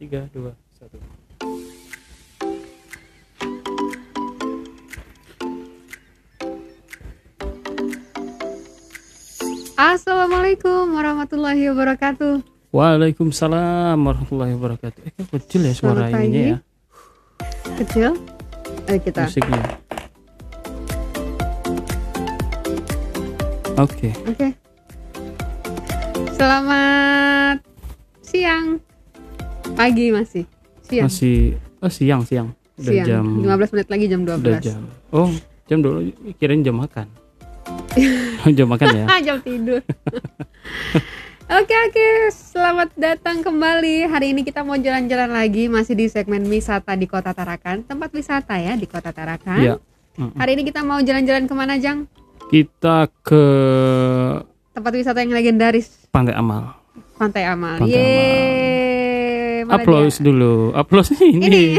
tiga dua satu Assalamualaikum warahmatullahi wabarakatuh. Waalaikumsalam warahmatullahi wabarakatuh eh kecil ya suara Selamat ininya pagi. ya Kecil. Ayo kita. musiknya oke Oke. Selamat siang. Pagi masih. Siang. masih oh siang siang udah siang. jam 15 menit lagi jam 12. udah jam oh jam dulu kirain jam makan jam makan ya jam tidur. Oke oke, selamat datang kembali. Hari ini kita mau jalan-jalan lagi masih di segmen wisata di Kota Tarakan, tempat wisata ya di Kota Tarakan. Mm-mm. Hari ini kita mau jalan-jalan ke mana Jang? kita ke Tempat wisata yang legendaris Pantai Amal Pantai Amal. Pantai Yeay. Mana Applause dia? dulu. Applause ini. Ini.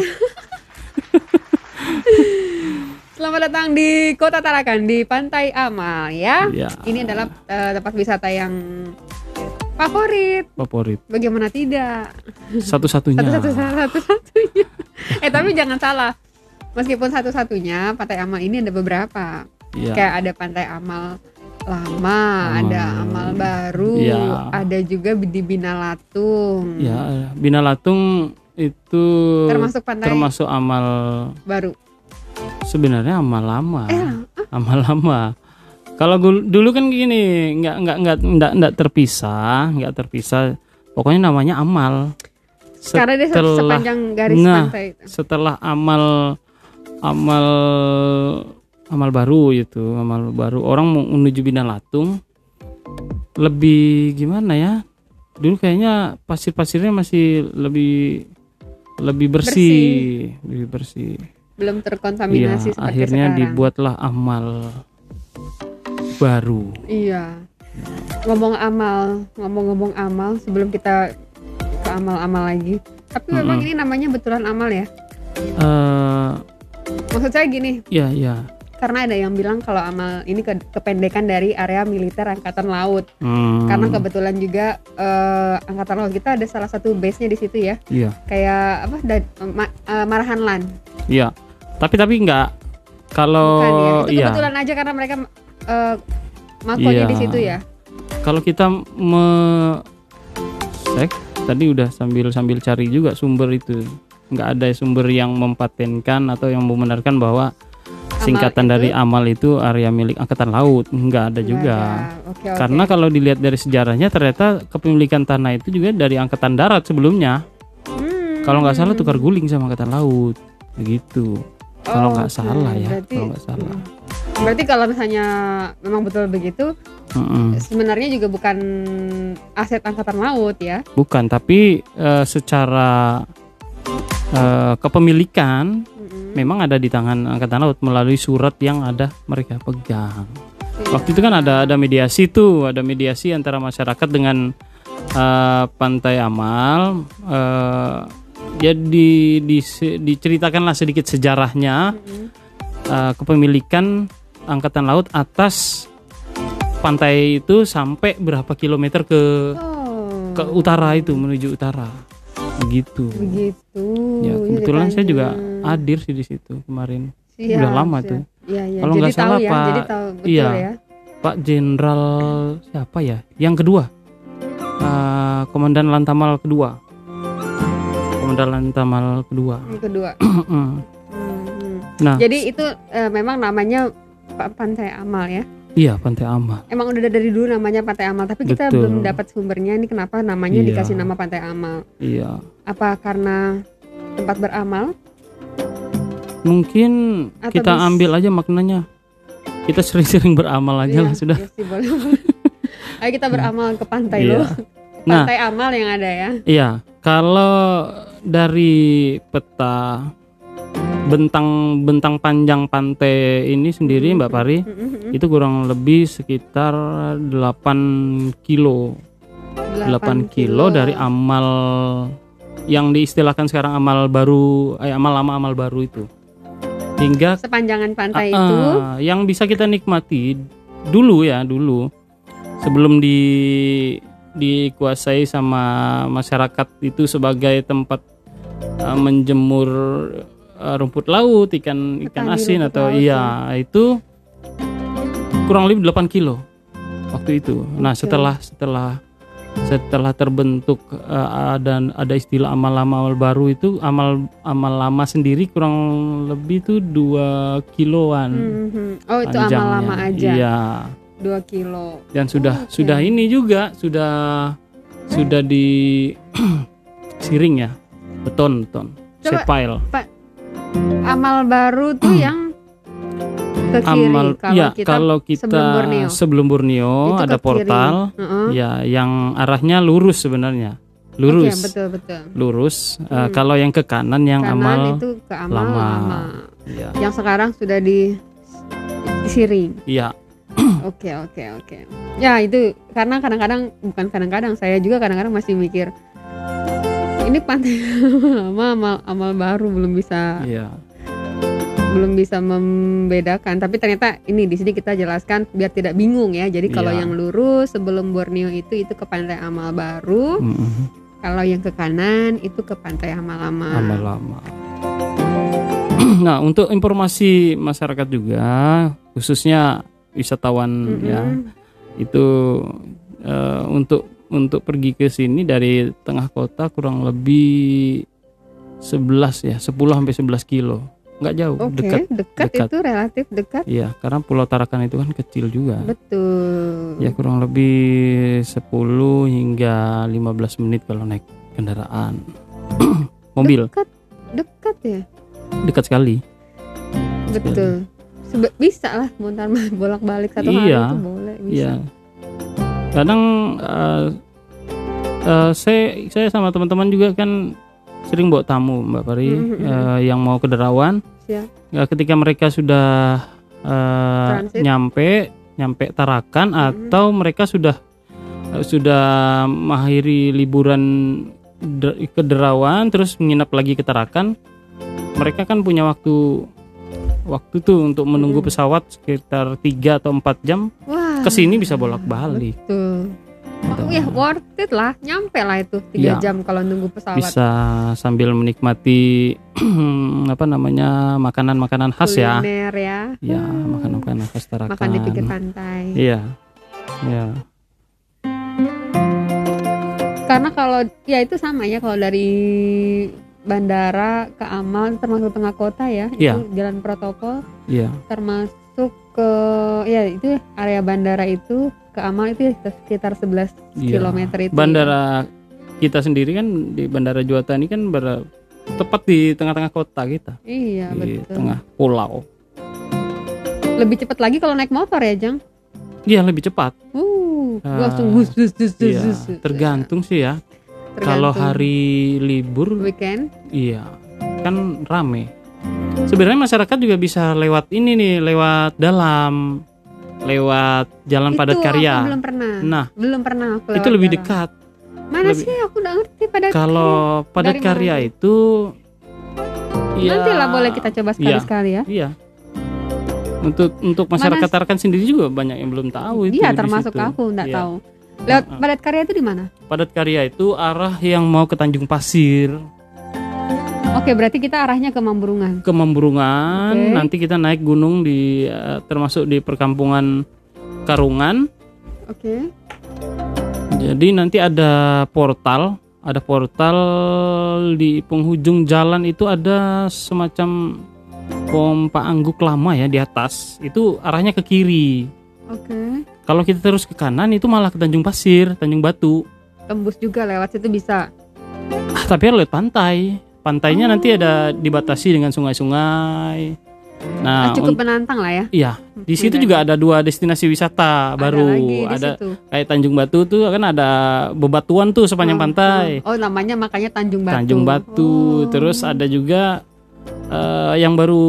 Selamat datang di Kota Tarakan di Pantai Amal ya. Ya, Ini adalah eh, tempat wisata yang favorit. favorit. Bagaimana tidak? Satu-satunya. Satu-satu satu-satunya. eh tapi jangan salah. Meskipun satu-satunya Pantai Amal ini ada beberapa. Iya. Kayak ada Pantai Amal lama, Amal. ada Amal baru, Iya. ada juga di Binalatung. Ya, Bina Latung itu Termasuk pantai termasuk amal baru. sebenarnya amal lama. Eh, Amal lama. Kalau dulu kan gini, nggak nggak nggak nggak nggak terpisah, nggak terpisah. Pokoknya namanya amal. karena dia sepanjang garis nah, pantai setelah amal amal amal baru itu amal baru orang mau menuju Bina Latung lebih gimana ya dulu kayaknya pasir-pasirnya masih lebih lebih bersih, lebih bersih Belum terkontaminasi seperti akhirnya sekarang. dibuatlah amal baru Iya. Ngomong amal, ngomong-ngomong amal sebelum kita ke amal-amal lagi. Tapi memang Mm-mm. ini namanya betulan amal ya. eh Maksud saya gini, ya ya karena ada yang bilang kalau amal ini ke- kependekan dari area militer angkatan laut. Hmm, Karena kebetulan juga eh, angkatan laut kita ada salah satu base-nya di situ ya. iya Kayak apa? Da, ma- eh, Marahan iya tapi tapi nggak kalau Bukan ya. Itu iya kebetulan aja karena mereka eh makonya Iya. di situ ya. kalau kita me sek tadi udah sambil sambil cari juga sumber itu nggak ada sumber yang mempatenkan atau yang membenarkan bahwa singkatan dari amal itu area milik angkatan laut nggak ada juga ada. Oke, oke. karena kalau dilihat dari sejarahnya ternyata kepemilikan tanah itu juga dari angkatan darat sebelumnya Hmm. kalau nggak salah tukar guling sama angkatan laut begitu kalau nggak Oke, salah ya berarti- kalau nggak salah Berarti kalau misalnya memang betul begitu, Mm-mm. sebenarnya juga bukan aset angkatan laut ya. bukan tapi eh, secara eh, kepemilikan. Memang ada di tangan angkatan laut melalui surat yang ada mereka pegang. Iya. Waktu itu kan ada ada mediasi tuh, ada mediasi antara masyarakat dengan eh, Pantai Amal. eh ya di, di- diceritakanlah sedikit sejarahnya eh, kepemilikan angkatan laut atas pantai itu sampai berapa kilometer ke Oh, ke utara itu menuju utara. Begitu. begitu. Ya, kebetulan saya juga hadir sih di situ kemarin. Siap, udah lama siap. tuh. Iya, iya. Kalau nggak salah, ya, Pak- jadi tahu betul iya. ya. Pak Jenderal siapa ya? Yang kedua, Eh, Komandan Lantamal kedua. Komandan Lantamal kedua. Yang kedua. Mm. Hmm, nah, Jadi itu eh, memang namanya Pa- Pantai Amal ya. Iya Pantai Amal. Emang udah dari dulu namanya Pantai Amal, tapi kita Betul. belum dapat sumbernya ini kenapa namanya Iya. dikasih nama Pantai Amal. Iya. Apa karena tempat beramal? Mungkin Atau kita bis- ambil aja maknanya. Kita sering-sering beramal aja Iya, lah sudah. iya sih, boleh. Ayo kita beramal ke pantai Iya. loh. Nah, Pantai amal yang ada ya. Iya, kalau dari peta bentang bentang panjang pantai ini sendiri Mbak Pari Mm-mm, itu kurang lebih sekitar 8 kilo. 8 kilo dari amal yang diistilahkan sekarang amal baru eh, amal lama amal baru itu. Hingga sepanjangan pantai Ah, itu. ah, yang bisa kita nikmati dulu ya dulu sebelum di dikuasai sama masyarakat itu sebagai tempat eh, menjemur eh, rumput laut, ikan ikan Petani asin atau laut, iya itu kurang lebih 8 kilo waktu itu. Nah, setelah setelah setelah terbentuk eh, ada ada istilah amal lama amal baru itu amal amal lama sendiri kurang lebih tuh dua kiloan Mhm. Oh itu amal panjangnya. lama aja. Iya. 2 kilo. Dan sudah Oke. sudah ini juga sudah sudah di siring ya beton beton Coba, sepile Amal baru tuh yang ke kiri amal kalau ya kita kalau kita sebelum Borneo. sebelum Borneo Itu ada portal Heeh. ya yang arahnya lurus sebenarnya lurus betul betul. lurus Eh, Hmm. kalau yang ke kanan yang Kanan amal itu ke amal lama. lama. ya Yang sekarang sudah di disiring. iya Oke oke oke. Ya itu karena kadang-kadang bukan kadang-kadang saya juga kadang-kadang masih mikir ini pantai lama amal amal baru belum bisa iya belum bisa membedakan tapi ternyata ini di sini kita jelaskan biar tidak bingung ya jadi kalau Iya. yang lurus sebelum Borneo itu itu ke pantai amal baru Mm-mm. kalau yang ke kanan itu ke pantai amal lama amal lama nah untuk informasi masyarakat juga khususnya wisatawan Mm-mm. ya itu eh, untuk untuk pergi ke sini dari tengah kota kurang lebih 11 ya 10 sampai 11 kilo. Nggak jauh Oke dekat dekat, dekat. itu relatif dekat. Iya karena Pulau Tarakan itu kan kecil juga. Betul. Ya kurang lebih 10 hingga 15 menit kalau naik kendaraan. Mobil. Dekat dekat ya? Dekat sekali. Betul. Sebe- bisa lah bolak balik satu hari Iya. itu boleh bisa. Iya. Kadang eh, eh, saya saya sama teman-teman juga kan sering bawa tamu Mbak Pari Mhm, mhm. eh, yang mau ke Derawan. Siap. Ya, ketika mereka sudah Transit. nyampe nyampe Tarakan Mhm. atau mereka sudah eh, sudah mengakhiri liburan de- ke Derawan terus menginap lagi ke Tarakan, mereka kan punya waktu waktu tuh untuk menunggu pesawat sekitar 3 atau 4 jam Wah ke sini bisa bolak-balik. betul Gitu. Oh ya worth it lah, nyampe lah itu tiga Iya. jam kalau nunggu pesawat. Bisa sambil menikmati apa namanya makanan-makanan khas ya. Kuliner ya. Ya, makanan-makanan khas Tarakan. Makan di pinggir pantai. Iya. Ya. Karena kalau ya itu sama ya kalau dari bandara ke Amal termasuk tengah kota ya, Iya. itu jalan protokol Iya. termasuk ke ya itu area bandara itu ke Amal itu sekitar 11 Iya. kilometer itu. ya. Bandara kita sendiri kan di Bandara Juwata ini kan ber- tepat di tengah-tengah kota kita, Iya, di betul. tengah pulau. Lebih cepat lagi kalau naik motor ya, Jang. Iya, lebih cepat. Uh, Ah, langsung hus hus hus hus, Iya, tergantung sih ya. Tergantung. Kalau hari libur weekend Iya, kan rame. Sebenarnya masyarakat juga bisa lewat ini nih, lewat dalam, lewat jalan padat itu karya. aku belum pernah. Nah, belum pernah aku itu lebih dalam. dekat. Mana lebih- sih aku udah ngerti pada Kalau padat karya mana? itu, ya, Nanti lah boleh kita coba sekali-sekali ya. Iya. Untuk untuk masyarakat Tarakan sendiri juga banyak yang belum tahu itu. Iya, termasuk situ. aku nggak Iya. tahu. Lewat Heeh. padat karya itu di mana? Padat karya itu arah yang mau ke Tanjung Pasir, Oke, berarti kita arahnya ke Mamburungan. ke Memburungan. Oke. Nanti kita naik gunung di eh, termasuk di perkampungan Karungan. Oke. Jadi nanti ada portal, ada portal di penghujung jalan itu ada semacam pompa angguk lama ya di atas. Itu arahnya ke kiri. Oke. Kalau kita terus ke kanan itu malah ke Tanjung Pasir, Tanjung Batu. Tembus juga lewat situ bisa. Ah, tapi lewat pantai. Pantainya Oh. nanti ada dibatasi dengan sungai-sungai. Nah, Ah, cukup menantang lah ya. iya, di situ juga ada dua destinasi wisata baru. Ada lagi di Ada situ. kayak Tanjung Batu tuh kan ada bebatuan tuh sepanjang Oh, pantai. Oh, namanya makanya Tanjung Batu. Tanjung Batu. Oh. Terus ada juga eh, yang baru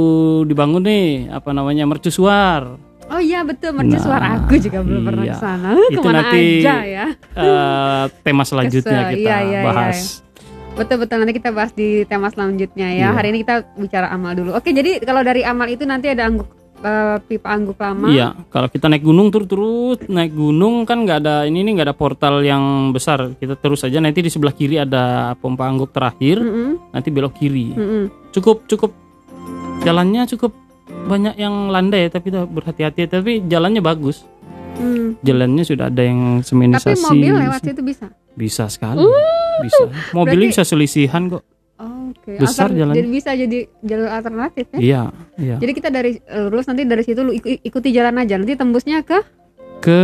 dibangun nih, apa namanya mercusuar. Oh iya betul, mercusuar Nah, aku juga belum pernah iya. ke sana. Itu Ke mana nanti- aja ya? Eh, tema selanjutnya Kesel, kita iya, iya, iya. bahas. Betul betul nanti kita bahas di tema selanjutnya ya. Iya. Hari ini kita bicara amal dulu. Oke, jadi kalau dari amal itu nanti ada angguk eh, pipa angguk lama. Iya, kalau kita naik gunung terus terus naik gunung kan nggak ada ini nih nggak ada portal yang besar. Kita terus aja nanti di sebelah kiri ada pompa angguk terakhir, Mm-mm, nanti belok kiri. mm-mm. Cukup cukup jalannya cukup banyak yang landai tapi berhati-hati tapi jalannya bagus. Hmm. Jalannya sudah ada yang Tapi seminisasi. mobil lewat situ bisa. Bisa sekali. bisa. Mobilnya berarti- bisa selisihan kok. Oh, Oke. Besar Alter- jalannya. Jadi bisa jadi jalur alternatif ya. Iya, iya. Jadi kita dari eh, lurus nanti dari situ lu iku- ikuti jalan aja. Nanti tembusnya ke Ke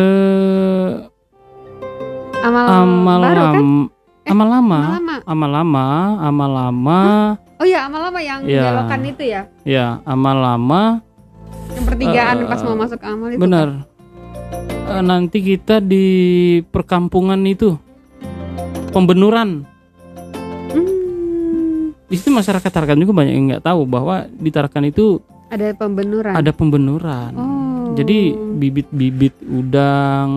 amal, amal baru kan? Lam- amal lama. Amal lama. Amal lama, amal lama. Oh iya, amal lama yang Iya. belokan itu ya. Ya, amal lama. Yang pertigaan Eh, pas mau masuk amal itu. Benar. Eh, nanti kita di perkampungan itu pembenuran. kan? Hmm, Di situ masyarakat Tarakan juga banyak yang nggak tahu bahwa di Tarakan itu ada pembenuran. ada pembenuran. Oh. Jadi bibit-bibit udang,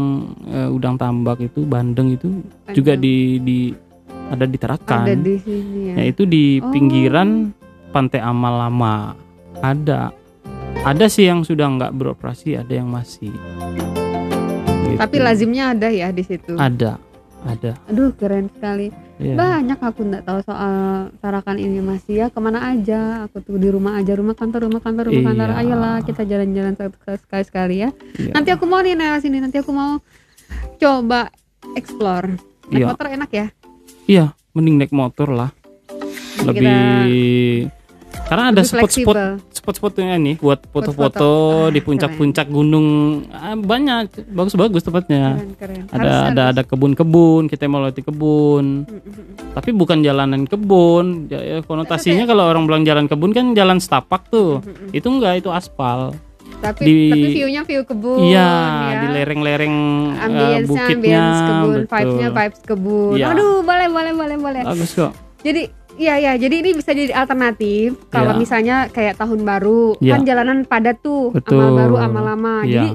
eh, udang tambak itu, bandeng itu juga di di ada di Tarakan. ada di sini ya. Ya itu di Oh. pinggiran Pantai Amal Lama. Ada. Ada sih yang sudah nggak beroperasi, ada yang masih. Gitu. Tapi lazimnya ada ya di situ. ada, ada. Aduh keren sekali. Ya. Banyak aku nggak tahu soal Tarakan ini masih ya ke mana aja. Aku tuh di rumah aja, rumah kantor, rumah kantor, rumah kantor. Iya. Ayolah kita jalan-jalan sekali sekali ya. Iya. Nanti aku mau nih Nel sini. Nanti aku mau coba explore. Naik Iya. motor enak ya. Iya, mending naik motor lah. Lebih karena ada lebih spot-spot spot-spotnya nih buat Foto-foto. foto-foto Ah, di puncak-puncak gunung Ah, banyak bagus-bagus tempatnya. Keren keren. Ada Harus- ada harus. ada kebun-kebun, kita mau lewati kebun. Mm, mm, mm. Tapi bukan jalanan kebun. Ya, ya, konotasinya kalau orang bilang jalan kebun kan jalan setapak tuh. Itu enggak, itu aspal. Tapi Di- tapi view-nya view kebun iya, ya. di lereng-lereng eh, ambience bukitnya. ambience kebun, betul. vibes-nya vibes kebun. Iya. Aduh, boleh boleh boleh boleh. Bagus kok. Jadi Iya ya, jadi ini bisa jadi alternatif kalau Iya. misalnya kayak tahun baru Iya. kan jalanan padat tuh, Betul. amal baru, amal lama. Iya. Jadi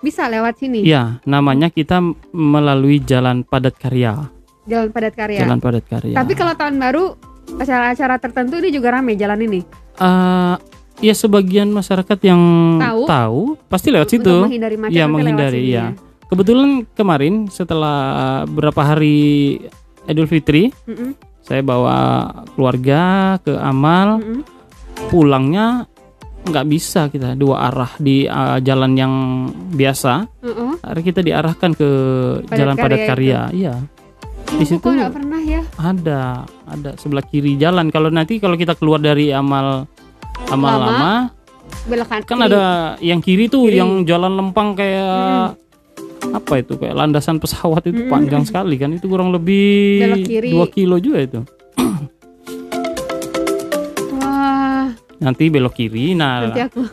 bisa lewat sini, Iya, namanya kita melalui jalan padat karya. jalan padat karya. Jalan padat karya. Tapi kalau tahun baru acara-acara tertentu ini juga rame jalan ini. Eh, ya sebagian masyarakat yang Tahu. tahu, pasti lewat situ. Untuk menghindari macet Iya, lewat menghindari, sini iya. Kebetulan kemarin setelah beberapa hari Idul Fitri, Mm-mm, saya bawa keluarga ke Amal, mm-mm. pulangnya nggak bisa kita dua arah di uh, jalan yang biasa. Akhirnya kita diarahkan ke Padat jalan padat karya karya. Iya, Di Ih, situ- nggak pernah ya? ada, ada sebelah kiri jalan. Kalau nanti kalau kita keluar dari Amal Amal Lama, lama, kan ada yang kiri tuh Kiri. yang jalan lempang kayak apa itu kayak landasan pesawat itu Mm-mm. panjang sekali kan? Itu kurang lebih. 2 kilo juga itu. Wah, nanti belok kiri nah. Nanti aku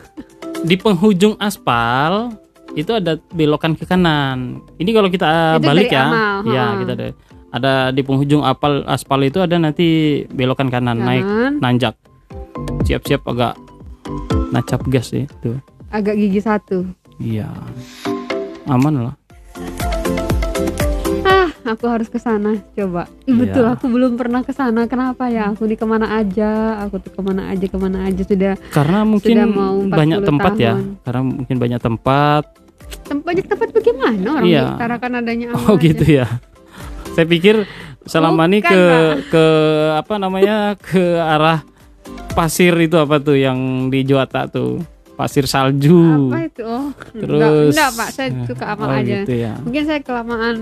di penghujung aspal itu ada belokan ke kanan. Ini kalau kita Itu balik ya. Amal, ya ha. kita ada ada di penghujung apal aspal itu ada nanti belokan kanan naik kanan, nanjak. Siap-siap agak nacap gas ya itu agak gigi satu. iya. Aman lah Ah, aku harus ke sana coba. Iya. Betul, aku belum pernah ke sana. Kenapa ya? Aku di ke mana aja? Aku tuh ke mana aja, ke mana aja sudah. karena mungkin Sudah mau 40 banyak tempat ya tahun. karena mungkin banyak tempat Tem- Banyak tempat bagaimana orang Iya. diutarakan adanya oh aja. gitu ya saya pikir selama ini Bukan, ke ke apa namanya ke arah pasir itu apa tuh yang di Juata tuh pasir salju Apa itu? Oh, terus enggak, enggak, Pak. Saya suka amal oh, aja. gitu ya Mungkin saya kelamaan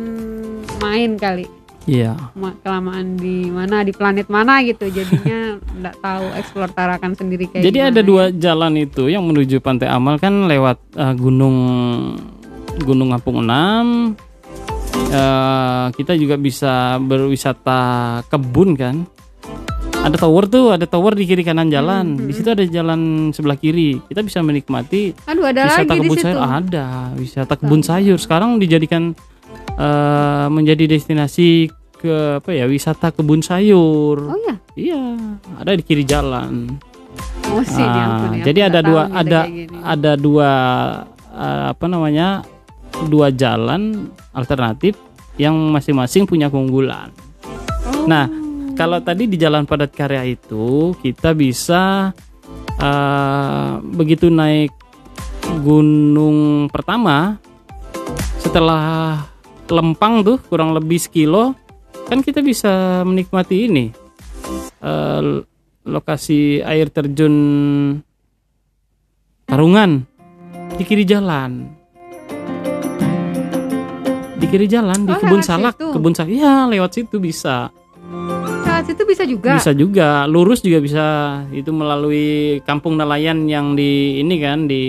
main kali. iya Ma- Kelamaan di mana, di planet mana gitu. Jadinya enggak tahu eksplor Tarakan sendiri kayak jadi ada dua ya. jalan itu yang menuju Pantai Amal kan lewat eh, gunung Gunung Ampung 6 Eh, kita juga bisa berwisata kebun kan ada tower tuh ada tower di kiri kanan jalan. Hmm, di situ ada jalan sebelah kiri. Kita bisa menikmati Aduh, ada wisata lagi di kebun situ. sayur. Ada wisata kebun sayur. Sekarang dijadikan eh, menjadi destinasi ke apa ya wisata kebun sayur. Oh ya, iya ada di kiri jalan. Oh sih Ah, diampuni, aku jadi ada dua ada ada dua eh, apa namanya dua jalan alternatif yang masing-masing punya keunggulan. Oh. Nah, kalau tadi di jalan padat karya itu kita bisa eh, begitu naik gunung pertama setelah lempang tuh kurang lebih sekilo kan kita bisa menikmati ini. Eh, lokasi air terjun Karungan di kiri jalan. Di kiri jalan di Oh, kebun lewat salak. situ. kebun salak ya lewat situ bisa Saat itu bisa juga. bisa juga. Lurus juga bisa. Itu melalui kampung nelayan yang di ini kan di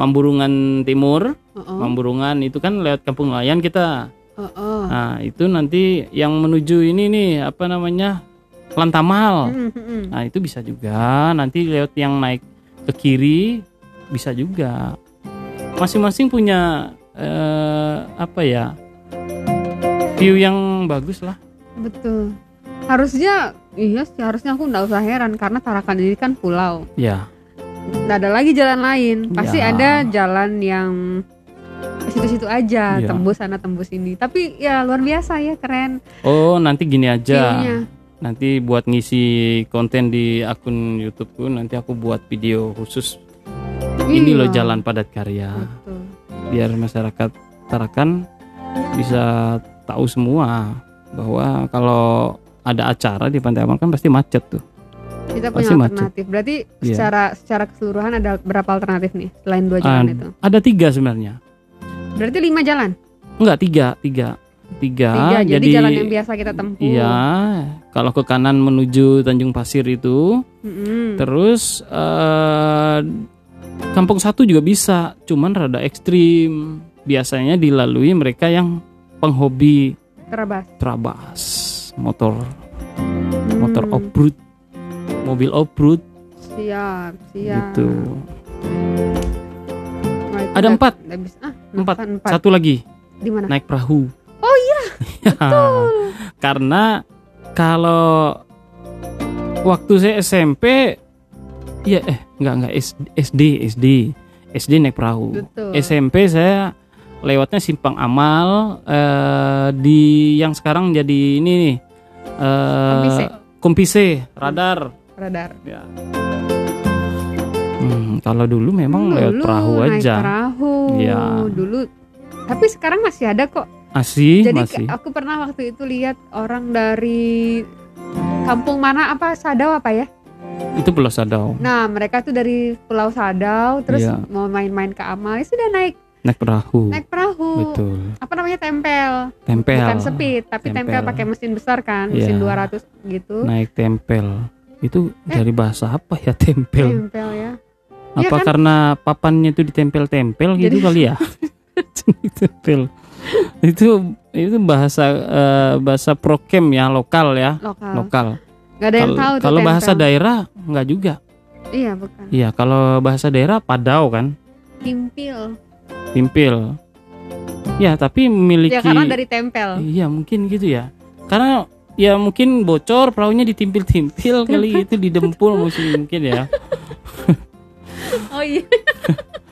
Mamburungan Timur. Oh, Mamburungan itu kan lewat kampung nelayan kita. Oh, oh. nah itu nanti yang menuju ini nih apa namanya Lantamal. Hmm, hmm. nah itu bisa juga. Nanti lewat yang naik ke kiri bisa juga. Masing-masing punya eh, apa ya view yang bagus lah. Betul. Harusnya iya sih harusnya aku nggak usah heran karena Tarakan ini kan pulau. ya Nggak ada lagi jalan lain. Pasti Ya. ada jalan yang situ-situ aja, Ya. tembus sana tembus ini. Tapi ya luar biasa ya, keren. oh nanti gini aja View-nya. nanti buat ngisi konten di akun YouTubeku nanti aku buat video khusus ini loh Iya. jalan padat karya Betul. biar masyarakat Tarakan bisa tahu semua bahwa kalau ada acara di Pantai Amal kan pasti macet tuh Kita Pasti punya macet. alternatif. Berarti Iya. secara secara keseluruhan ada berapa alternatif nih selain dua jalan Ad- itu? ada tiga sebenarnya Berarti lima jalan. enggak tiga tiga tiga, Tiga. Jadi, jalan yang biasa kita tempuh. iya kalau ke kanan menuju Tanjung Pasir itu Mm-mm. terus eh, Kampung Satu juga bisa cuman rada ekstrim biasanya dilalui mereka yang penghobi Terabas. trabas motor motor off-road mobil off-road Siap, siap. gitu itu Ada nggak- empat. nggak bisa. Ah, empat empat. empat. satu lagi Di mana? naik perahu Oh iya, karena kalau waktu saya SMP ya eh enggak enggak SD SD SD naik perahu Betul. SMP saya lewatnya simpang amal eh, di yang sekarang jadi ini nih eh, Kompise. Kompise, radar radar. ya. Hmm, kalau dulu memang Dulu lewat perahu naik aja perahu. Iya. Dulu. Tapi sekarang masih ada kok. masih Jadi masih aku pernah waktu itu lihat orang dari kampung mana apa Sadau apa ya? itu Pulau Sadau Nah, mereka tuh dari Pulau Sadau terus Iya. mau main-main ke Amal, ya sudah naik naik perahu naik perahu. betul Apa namanya tempel. tempel Bukan speed, tapi tempel, Tempel. pakai mesin besar kan, mesin Iya. 200 gitu. naik tempel itu Eh. dari bahasa apa ya tempel Tempel ya. apa Iya kan? karena papannya itu ditempel-tempel gitu Jadi- kali ya tempel itu itu bahasa eh, bahasa prokem ya lokal ya Lokal. lokal Gak ada yang Kalau- tahu tuh kalau bahasa daerah nggak juga Iya, bukan. iya kalau bahasa daerah padau kan Timpil. Timpil ya tapi memiliki Ya karena dari tempel. iya mungkin gitu ya karena ya mungkin bocor perahunya ditimpil-timpil kali itu didempul mungkin mungkin ya Oh iya,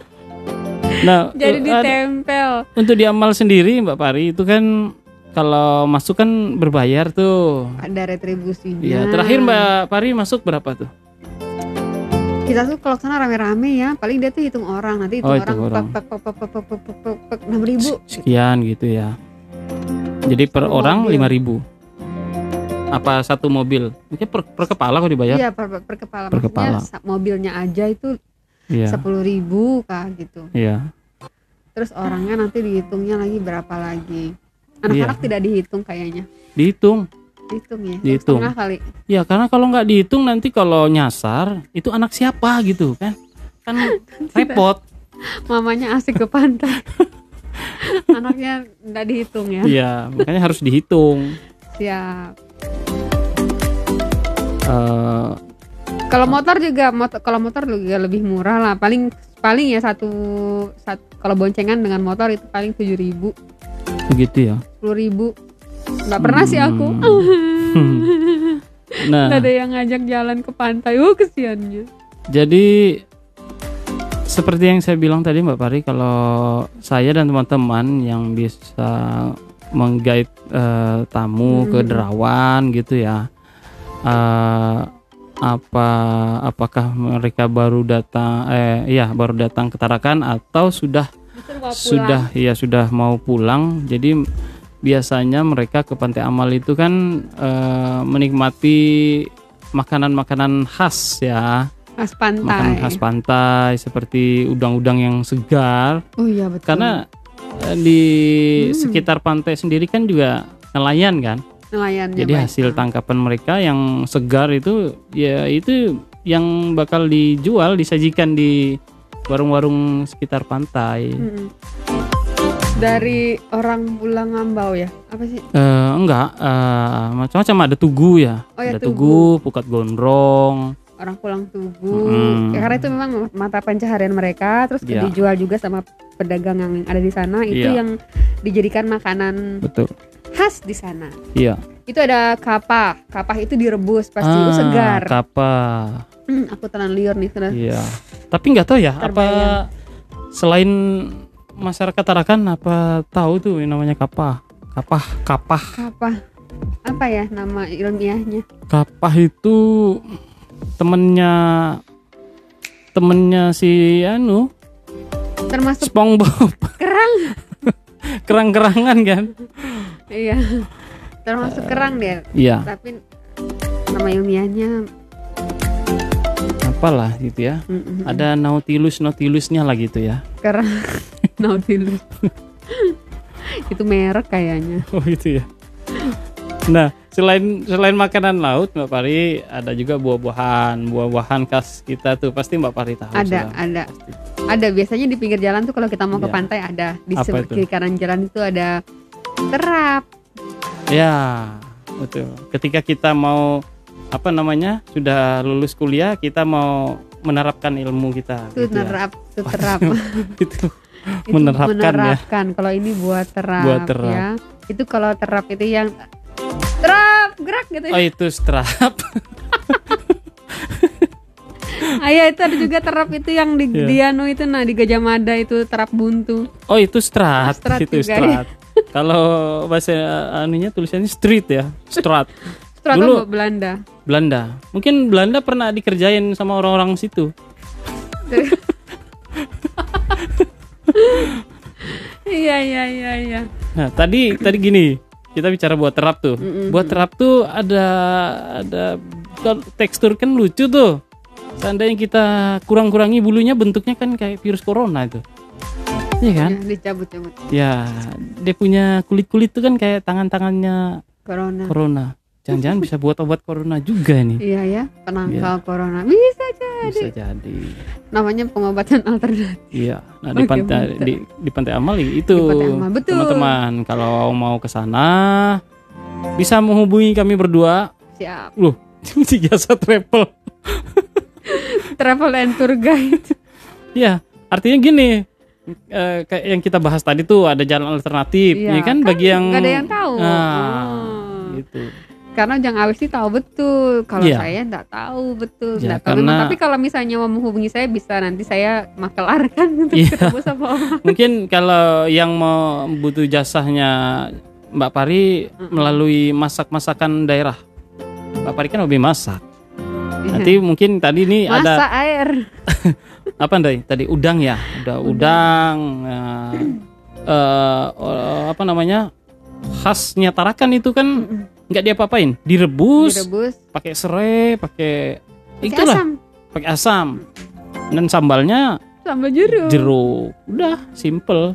nah jadi eh, ditempel. untuk di amal sendiri Mbak Pari itu kan kalau masuk kan berbayar tuh Ada retribusinya. ya terakhir Mbak Pari masuk berapa tuh kita tuh kalau sana rame-rame ya paling dia tuh hitung orang nanti hitung oh, orang, orang. enam ribu. Sekian gitu ya. Jadi per satu orang lima ribu. Apa satu mobil? Mungkin per, per kepala kok dibayar? Iya per, per kepala. Per kepala. mobilnya aja itu iya. sepuluh yeah. ribu kak gitu. Iya. Yeah. terus orangnya nanti dihitungnya lagi berapa lagi? Iya. Anak-anak yeah. tidak dihitung kayaknya. Dihitung. Dihitung ya. Dihitung. Setengah kali. ya karena kalau nggak dihitung nanti kalau nyasar itu anak siapa gitu kan kan repot Mamanya asik ke pantai. Anaknya tidak dihitung ya. iya makanya harus dihitung Siap. Eh, Kalau motor juga motor kalau motor juga lebih murah lah. Paling paling ya satu, sat- kalau boncengan dengan motor itu paling tujuh ribu, begitu ya sepuluh ribu. Nggak pernah sih aku. Hmm. nah Nggak ada yang ngajak jalan ke pantai. Oh kesiannya. Jadi seperti yang saya bilang tadi Mbak Pari kalau saya dan teman-teman yang bisa menggait eh, tamu ke Hmm. Derawan gitu ya. eh, apa apakah mereka baru datang eh ya baru datang ke Tarakan atau sudah sudah ya sudah mau pulang. Jadi biasanya mereka ke Pantai Amal itu kan eh, menikmati makanan-makanan khas ya, Mas pantai. makanan khas pantai seperti udang-udang yang segar. Oh iya betul. Karena eh, di Hmm. sekitar pantai sendiri kan juga nelayan kan. nelayannya Jadi baik. hasil tangkapan mereka yang segar itu ya itu yang bakal dijual disajikan di warung-warung sekitar pantai. Mm-mm. Dari orang pulang ngambau ya? Apa sih? Eh, enggak, eh, macam-macam ada tugu ya. Oh ya, ada tugu. tugu, pukat gondrong. Orang pulang tubuh. Mm-mm. Ya, karena itu memang mata pencaharian mereka, terus Iya. dijual juga sama pedagang yang ada di sana. Itu Iya. yang dijadikan makanan Betul. khas di sana. Iya. Itu ada kapah. Kapah itu direbus pasti Ah, itu segar. Kapal. Hmm, aku telan liur nih. Iya. Tapi nggak tahu ya apa Terbayang. selain masyarakat Tarakan apa tahu tuh yang namanya kapah. Kapah, kapah. Kapah. Apa ya nama ilmiahnya? Kapah itu temennya temennya si anu Termasuk SpongeBob kerang. kerang-kerangan kan iya. Termasuk kerang dia. iya Tapi nama ilmiahnya apalah gitu ya mm-mm. ada nautilus nautilusnya lah gitu ya kerang Nautilus. itu merek kayaknya. oh gitu ya nah selain selain makanan laut mbak Pari ada juga buah-buahan buah-buahan khas kita tuh pasti mbak Pari tahu Ada, sudah. ada. Ada biasanya di pinggir jalan tuh kalau kita mau ke Iya. pantai ada di sebelah kiri kanan jalan itu ada terap. ya betul ketika kita mau apa namanya sudah lulus kuliah kita mau menerapkan ilmu kita Itu gitu ya. itu terap. itu Itu Menerapkan ya. menerapkan. Kalau ini buat terap, Buat terap. ya. Itu kalau terap itu yang terap gerak gitu. oh itu strap Ah ya itu ada juga terap itu yang di Iya. Diano itu nah di Gajah Mada itu terap buntu. Oh itu strat, Strat itu juga, ya. strat. Kalau bahasa anunya tulisannya street ya, strat. Terap Dulu- Belanda. Belanda. Mungkin Belanda pernah dikerjain sama orang-orang situ. Iya iya iya iya. Nah tadi tadi gini, kita bicara buat terap tuh. Mm-mm. Buat terap tuh ada ada tekstur kan lucu tuh. Seandainya kita kurang-kurangi bulunya bentuknya kan kayak virus corona itu. Iya kan? Ya, dicabut-cabut Ya, dia punya kulit-kulit tuh kan kayak tangan-tangannya corona. corona. Jangan-jangan bisa buat obat corona juga nih. Iya ya, penangkal corona. Bisa jadi. Bisa jadi. Namanya pengobatan alternatif. Iya. Nah, di Oke, pantai mantap. di, di pantai Amal itu. Di Pantai Amal, betul. Teman-teman, kalau mau ke sana bisa menghubungi kami berdua. Siap. Loh, di jasa travel. Travel and tour guide. Ya, artinya gini. eh, kayak yang kita bahas tadi tuh ada jalan alternatif, Iya, ya kan, kan bagi yang nggak ada yang tahu. Nah, Oh. gitu. Karena Jang Awis sih tahu betul. Kalau Iya. saya nggak tahu betul. Nggak tahu memang. karena- Tapi kalau misalnya mau menghubungi saya bisa nanti saya makelarkan untuk Iya. ketemu sama Om. Mungkin kalau yang mau butuh jasanya Mbak Pari melalui masak-masakan daerah. Mbak Pari kan hobi masak. Nanti mungkin tadi ini ada Masa air. apa Ndai? Tadi udang ya, udah udang. eh, eh, eh, apa namanya? Khasnya Tarakan itu kan nggak diapa-apain, direbus, Direbus. pakai serai, pakai itulah, pakai asam. Dan sambalnya Sambal jeruk. jeruk. Udah, simple.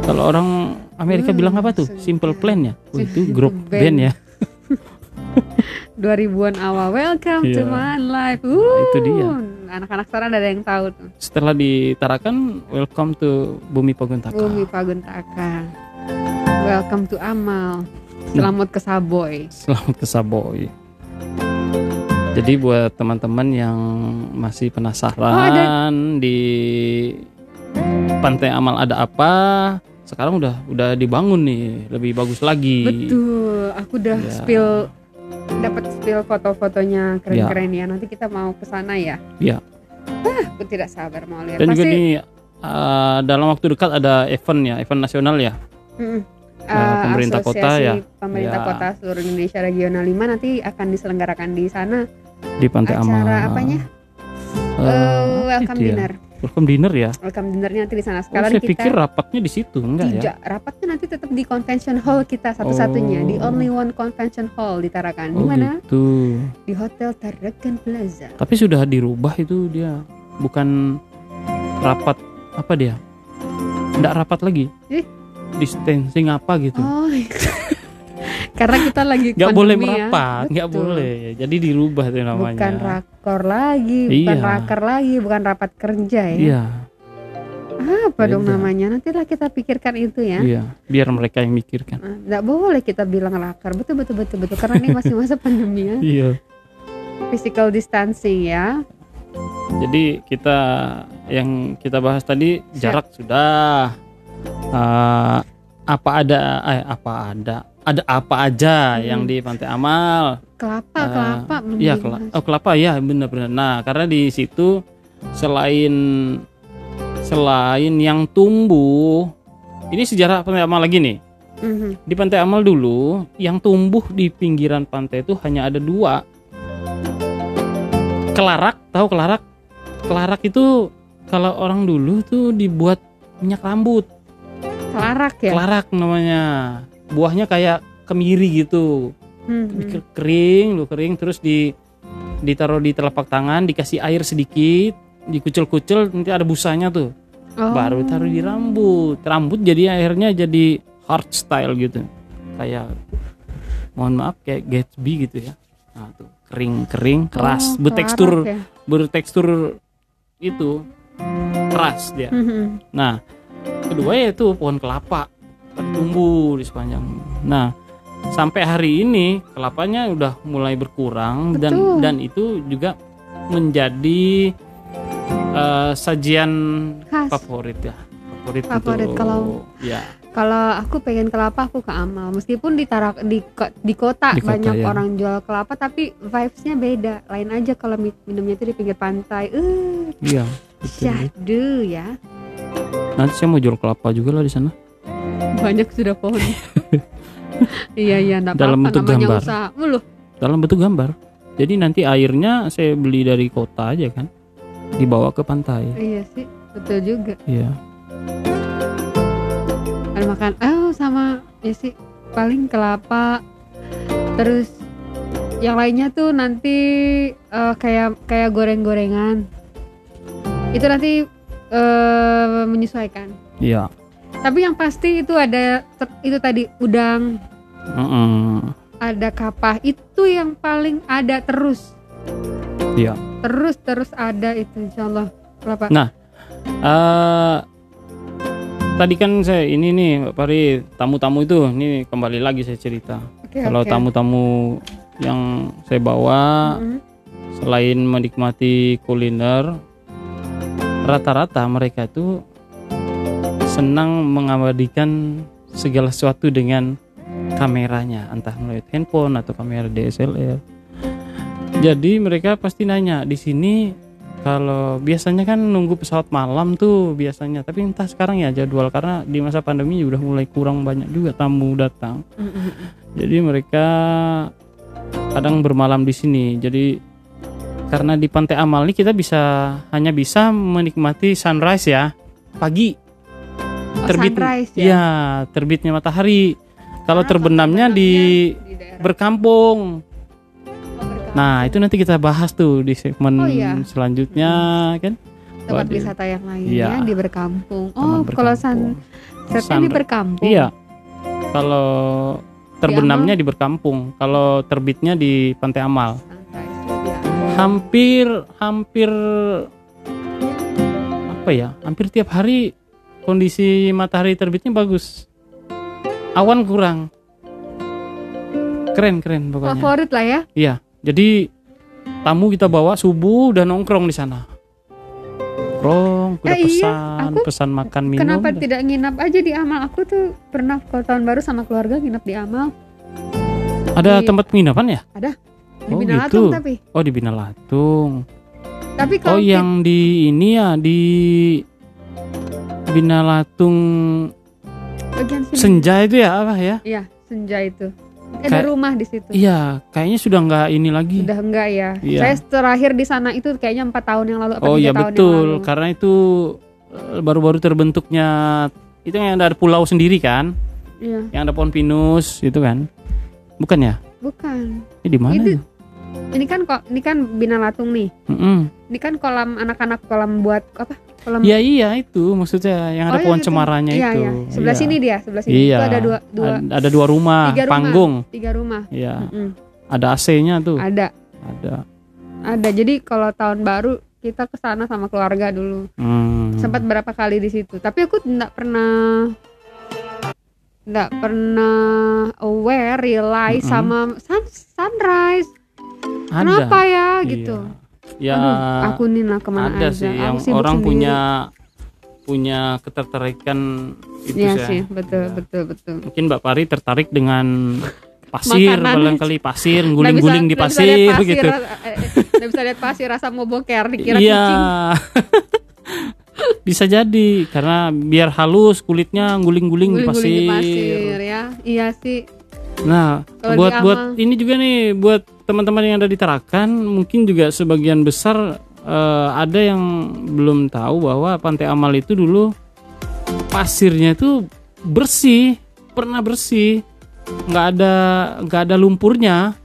Kalau orang Amerika Hmm, bilang apa tuh? Simple plan ya. Oh, itu grup band. band ya. 2000-an awal. Welcome to Iya. my life. Nah, itu dia. Uh, Anak-anak sekarang ada yang tahu tuh. Setelah ditarakan, welcome to Bumi Paguntaka. Bumi Paguntaka. Welcome to Amal. Selamat ke Saboy. Selamat ke Saboy. Jadi buat teman-teman yang masih Oh, penasaran di Pantai Amal ada apa? Sekarang udah udah dibangun nih, lebih bagus lagi. Betul. Aku udah Ya. spill dapat spill foto-fotonya keren-keren ya. Nanti kita mau ke sana ya. Ya. Ah, aku tidak sabar mau lihat. Dan juga Pasti nih uh, dalam waktu dekat ada event ya, event nasional ya. mm, eh, uh, pemerintah kota ya. Pemerintah Ya. Kota seluruh Indonesia Regional 5 nanti akan diselenggarakan di sana di Pantai Amal. acara apanya? Eh, Eh, welcome ya? dinner. Welcome dinner ya. Welcome dinnernya nanti di sana. Oh, Sekarang saya kita pikir rapatnya di situ, enggak ya? tidak rapatnya nanti tetap di convention hall kita satu-satunya di Oh. only one convention hall di Tarakan. Di Oh mana? gitu. Di Hotel Tarakan Plaza. Tapi sudah dirubah itu dia. Bukan rapat apa dia? Enggak rapat lagi. Ih. Distancing apa gitu. Oh. Karena kita lagi Nggak boleh pandemi ya. merapat, nggak boleh. Jadi dirubah tuh namanya. Bukan rakor lagi, bukan Iya. raker lagi, bukan rapat kerja ya. Iya, Apa dong Beda. namanya? Nantilah kita pikirkan itu ya. iya. Biar mereka yang mikirkan. Nah, Nggak boleh kita bilang raker. Betul betul betul betul. Karena ini masih masa pandemi ya. Iya. Physical distancing ya. Jadi kita yang kita bahas tadi Siap. jarak sudah. Eh, apa ada? Eh, apa ada? Ada apa aja Hmm. yang di Pantai Amal? Kelapa, Eh, kelapa belum Iya, dibahas. kela- oh, kelapa ya, benar-benar. Nah, karena di situ selain selain yang tumbuh, ini sejarah Pantai Amal lagi nih. Mhm. Di Pantai Amal dulu, yang tumbuh di pinggiran pantai itu hanya ada dua. Kelarak, tahu kelarak? Kelarak itu kalau orang dulu tuh dibuat minyak rambut. Kelarak ya. Kelarak namanya. Buahnya kayak kemiri gitu. Mhm. Ke- kering lu kering terus di ditaruh di telapak tangan dikasih air sedikit dikucel-kucel nanti ada busanya tuh Oh. baru taruh di rambut rambut jadi akhirnya jadi hard style gitu kayak mohon maaf kayak Gatsby gitu ya nah tuh kering kering keras Oh, bertekstur ya. bertekstur itu keras dia Mhm. Nah, kedua yaitu pohon kelapa tumbuh di sepanjang. Nah, sampai hari ini kelapanya udah mulai berkurang dan Betul. dan itu juga menjadi eh, sajian Khas. favorit ya. Favorit, Favorit untuk kalau- ya Kalau aku pengen kelapa aku ke Amal. Meskipun di tarak di di kota Di kota, banyak ya. orang jual kelapa tapi vibes-nya beda. Lain aja kalau mi- minumnya itu di pinggir pantai. Eh, iya syahdu ya. Nanti saya mau jual kelapa juga lah di sana. Banyak sudah pohon. iya iya enggak Dalam apa-apa bentuk namanya gambar. usaha. Dalam bentuk gambar. Jadi nanti airnya saya beli dari kota aja kan. Dibawa ke pantai. Iya sih, betul juga. Iya. Ada makan oh sama ya sih paling kelapa terus yang lainnya tuh nanti eh, kayak kayak goreng-gorengan itu nanti eh, menyesuaikan Iya. tapi yang pasti itu ada itu tadi udang Mm-mm. ada kapah itu yang paling ada terus Iya. terus terus ada itu insyaallah kelapa Nah, eh tadi kan saya ini nih Pak Pari tamu-tamu itu ini kembali lagi saya cerita. Oke, Kalau oke. tamu-tamu yang saya bawa Mm-mm. selain menikmati kuliner, rata-rata mereka itu senang mengabadikan segala sesuatu dengan kameranya, entah melalui handphone atau kamera DSLR. Jadi mereka pasti nanya di sini kalau biasanya kan nunggu pesawat malam tuh biasanya, tapi entah sekarang ya jadwal karena di masa pandemi udah mulai kurang banyak juga tamu datang. Jadi mereka kadang bermalam di sini. Jadi karena di Pantai Amal ini kita bisa hanya bisa menikmati sunrise ya pagi. Oh, Terbit sunrise ya Iya, terbitnya matahari. Kalau terbenamnya di di daerah berkampung. Oh, berkampung. Nah, itu nanti kita bahas tuh di segmen Oh, iya. selanjutnya kan. tempat Waduh. wisata yang lainnya Iya. di berkampung. Oh, kalau sun berkampung. di berkampung. Iya. Kalau terbenamnya di berkampung, kalau terbitnya di Pantai Amal. Hampir hampir apa ya? Hampir tiap hari kondisi matahari terbitnya bagus. Awan kurang. Keren keren pokoknya. Favorit lah ya. Iya. Jadi tamu kita bawa subuh dan nongkrong di sana. Nongkrong, udah Eh, iya, pesan, aku pesan makan minum. Kenapa udah. tidak nginap aja di Amal? Aku tuh pernah kalau tahun baru sama keluarga nginap di Amal Ada di- tempat penginapan ya? Di Oh, Binalatung gitu. tapi. Oh di Binalatung. Tapi Oh kalau kita- yang di ini ya di Binalatung bagian sini. Senja itu ya apa ya? Iya, senja itu. ada Kayak- rumah di situ. Iya, kayaknya sudah nggak ini lagi. Udah enggak ya? Iya. Saya terakhir di sana itu kayaknya empat tahun yang lalu. Oh iya betul, karena itu eh, baru-baru terbentuknya itu yang ada pulau sendiri kan, Iya, yang ada pohon pinus itu kan. Bukan ya? bukan. Ini di mana? Itu- ya? Ini kan kok, ini kan Binalatung nih. Mm-mm. Ini kan kolam anak-anak kolam buat apa? Kolam. Iya iya itu maksudnya yang ada Oh, iya, pohon cemaranya Iya, itu. iya. Sebelah Iya. sini dia, sebelah sini. Iya. Itu ada dua, dua, Ad- ada dua rumah, Tiga rumah. panggung. tiga rumah. Iya. Mm-mm. Ada AC-nya tuh. Ada, Ada. ada. Jadi kalau tahun baru kita ke sana sama keluarga dulu. Hmm. Sempat berapa kali di situ. Tapi aku tidak pernah tidak pernah aware, realize Mm-mm. sama sun- sunrise. Ada. Kenapa ya gitu? Iya. Ya Aduh, aku nih lah ke mana ada aja. sih Aku yang orang sendiri. punya punya ketertarikan itu Iya sih. betul, Iya. betul, betul. Mungkin Mbak Pari tertarik dengan pasir, barangkali pasir, guling-guling di pasir, pasir, gitu. eh, eh, nggak bisa lihat pasir rasa mau boker dikira Iya. kucing. bisa jadi karena biar halus kulitnya guling-guling di pasir. di pasir ya. Iya sih. Nah, Kalau buat buat ini juga nih buat teman-teman yang ada di Tarakan, mungkin juga sebagian besar eh, ada yang belum tahu bahwa Pantai Amal itu dulu pasirnya itu bersih, pernah bersih, nggak ada nggak ada lumpurnya,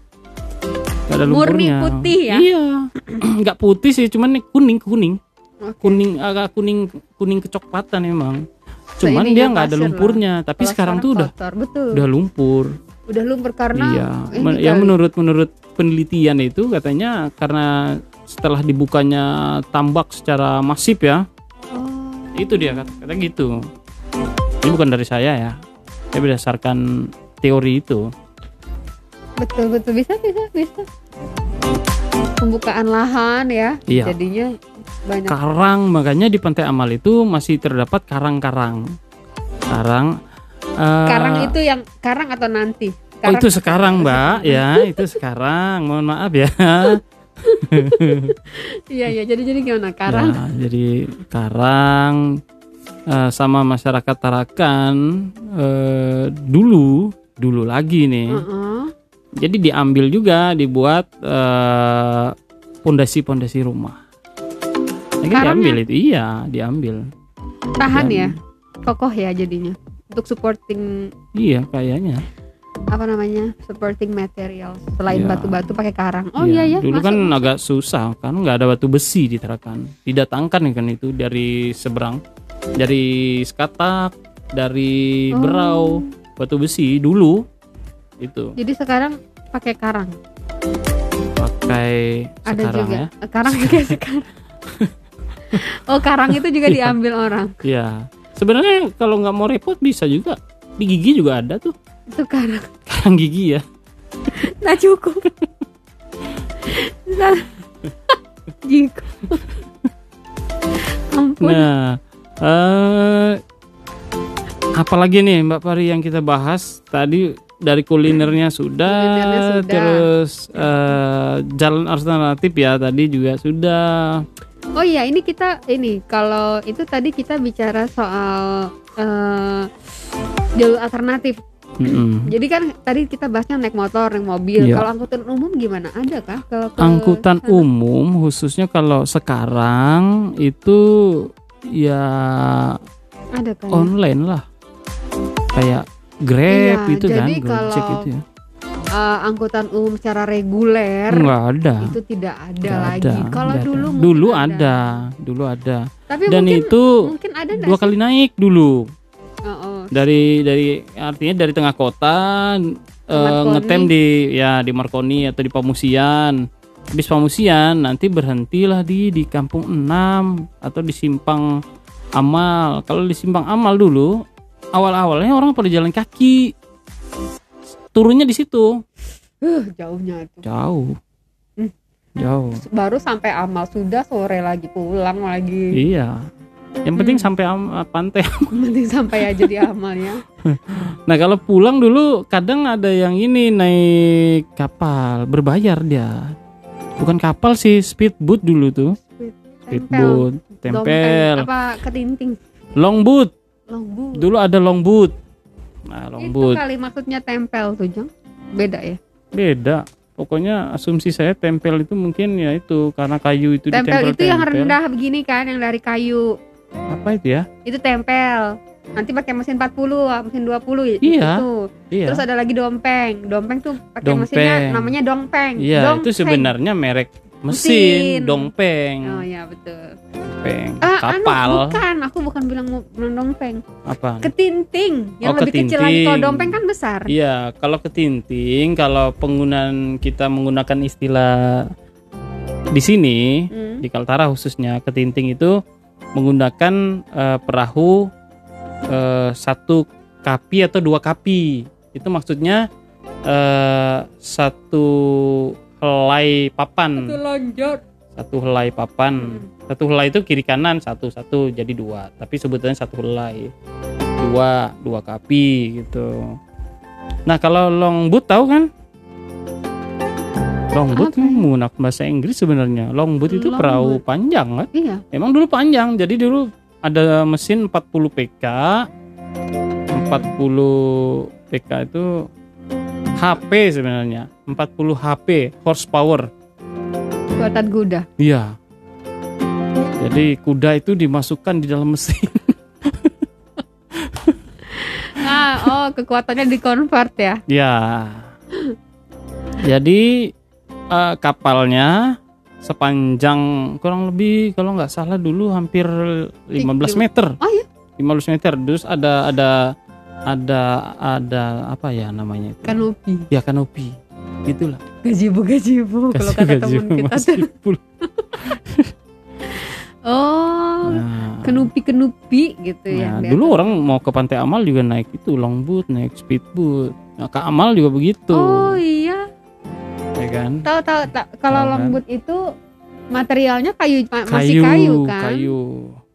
nggak ada Murni lumpurnya. putih ya? Iya, nggak putih sih, cuman kuning kuning, Oke. kuning agak kuning kuning kecoklatan emang. Cuman Seininya dia nggak ada pasir lah. lumpurnya, tapi Kalau sekarang tuh udah betul. udah lumpur. Udah lumpur karena Iya, Men- ya kali. menurut menurut penelitian itu katanya karena setelah dibukanya tambak secara masif ya, Oh, itu dia kata, kata gitu. Ini bukan dari saya ya, saya berdasarkan teori itu. betul betul bisa bisa bisa. Pembukaan lahan ya. Iya. Jadinya banyak. Karang makanya di Pantai Amal itu masih terdapat karang-karang. Karang. Eh, Karang itu yang karang atau nanti? Oh Karang itu sekarang mbak ya itu sekarang mohon maaf ya Iya iya. Jadi jadi gimana? Karang. Ya, jadi Karang eh, sama masyarakat Tarakan eh, dulu dulu lagi nih. Heeh. Jadi diambil juga dibuat eh, pondasi-pondasi rumah. Lagi Karangnya? diambil itu iya diambil. Tahan Dan- ya. Kokoh ya jadinya. Untuk supporting Iya kayaknya. apa namanya? Supporting material selain Iya. batu-batu pakai karang. Oh iya ya. Dulu masuk, kan masuk. agak susah kan nggak ada batu besi di Tarakan. Didatangkan kan itu dari seberang, dari Skatak, dari Oh. Berau, batu besi dulu itu Jadi sekarang pakai karang. pakai Ada sekarang juga. ya. Karang juga sekarang. oh karang itu juga diambil orang. Iya. Sebenarnya kalau nggak mau repot bisa juga. Di gigi juga ada tuh. Itu karang. Karang gigi ya. Nah cukup. nah, Jiko. Ampun. Nah, eh apalagi nih Mbak Pari yang kita bahas tadi dari kulinernya sudah, Kulinernya sudah. terus eh, jalan alternatif ya tadi juga sudah. Oh iya, ini kita ini kalau itu tadi kita bicara soal eh jalur alternatif. Mm-mm. Jadi kan tadi kita bahasnya naik motor, naik mobil. Iya. Kalau angkutan umum gimana? Ada kah? Kalau ke Angkutan sana? umum khususnya kalau sekarang itu ya ada kan? ya? online lah. Kayak Grab Iya, itu kan, jadi Gojek kalau itu ya. Eh, angkutan umum secara reguler Enggak ada. itu tidak ada Nggak lagi. ada, Kalau nggak dulu ada. dulu ada. dulu ada. Tapi Dan mungkin itu mungkin ada nggak dua sih? kali naik dulu. Oh, oh. dari dari artinya dari tengah kota Marconi. ngetem di ya di Marconi atau di Pamusian habis Pamusian nanti berhentilah di di Kampung 6 atau di Simpang Amal kalau di Simpang Amal dulu awal-awalnya orang pada jalan kaki turunnya di situ Huh, jauhnya itu. jauh Hmm. jauh Baru sampai amal sudah sore lagi pulang lagi. iya yang penting Hmm. sampai am- pantai Penting sampai aja di amal ya. Nah kalau pulang dulu kadang ada yang ini naik kapal berbayar dia. Bukan kapal sih speedboat dulu tuh. Speedboat, tempel, Apa ketinting? longboat. Longboot. Dulu ada longboat. Nah Itu longboat. kali maksudnya tempel tuh, Jong. beda ya beda pokoknya asumsi saya tempel itu mungkin ya itu karena kayu itu tempel ditempel itu yang rendah begini kan yang dari kayu apa itu ya itu tempel nanti pakai mesin 40 mesin 20 Iya, itu iya terus ada lagi dompeng dompeng tuh pakai Dompeng. mesinnya namanya dongpeng iya itu Dompeng. sebenarnya merek mesin, Mesin. dongpeng oh ya betul dongpeng ah kapal anu bukan aku bukan bilang dongpeng apa ketinting yang Oh, lebih kecil lagi kalau ketinting. dompeng kan besar Iya, kalau ketinting, kalau penggunaan kita menggunakan istilah di sini Hmm. di Kaltara khususnya ketinting itu menggunakan eh, perahu eh, satu kapi atau dua kapi. Itu maksudnya eh, satu helai papan, lonjot satu helai papan. Hmm. Satu helai itu kiri kanan satu satu jadi dua, tapi sebutannya satu helai. Dua dua kapi gitu. Nah kalau longboat tahu kan? Longboat Apa ini ya? menggunakan bahasa Inggris sebenarnya. Longboat itu perahu Longboat. panjang kan? iya Emang dulu panjang. Jadi dulu ada mesin 40 PK. 40 PK itu HP sebenarnya. 40 HP horsepower. buatan kuda Iya. Jadi kuda itu dimasukkan di dalam mesin. ah oh kekuatannya dikonvert ya ya. Jadi eh, kapalnya sepanjang kurang lebih kalau nggak salah dulu hampir 15 meter. oh iya 15 meter. Terus ada ada ada ada apa ya namanya itu? kanopi Ya kanopi. Gitulah. gajibu gajibu kalau kata teman kita tuh oh Nah. kenupi kenupi gitu ya Nah, dulu orang mau ke Pantai Amal juga naik itu longboat, naik speedboat. Nah, ke Amal juga begitu, oh iya ya kan? tahu tahu kalau kan? lembut itu materialnya kayu ma- masih Kayu, kayu kan kayu,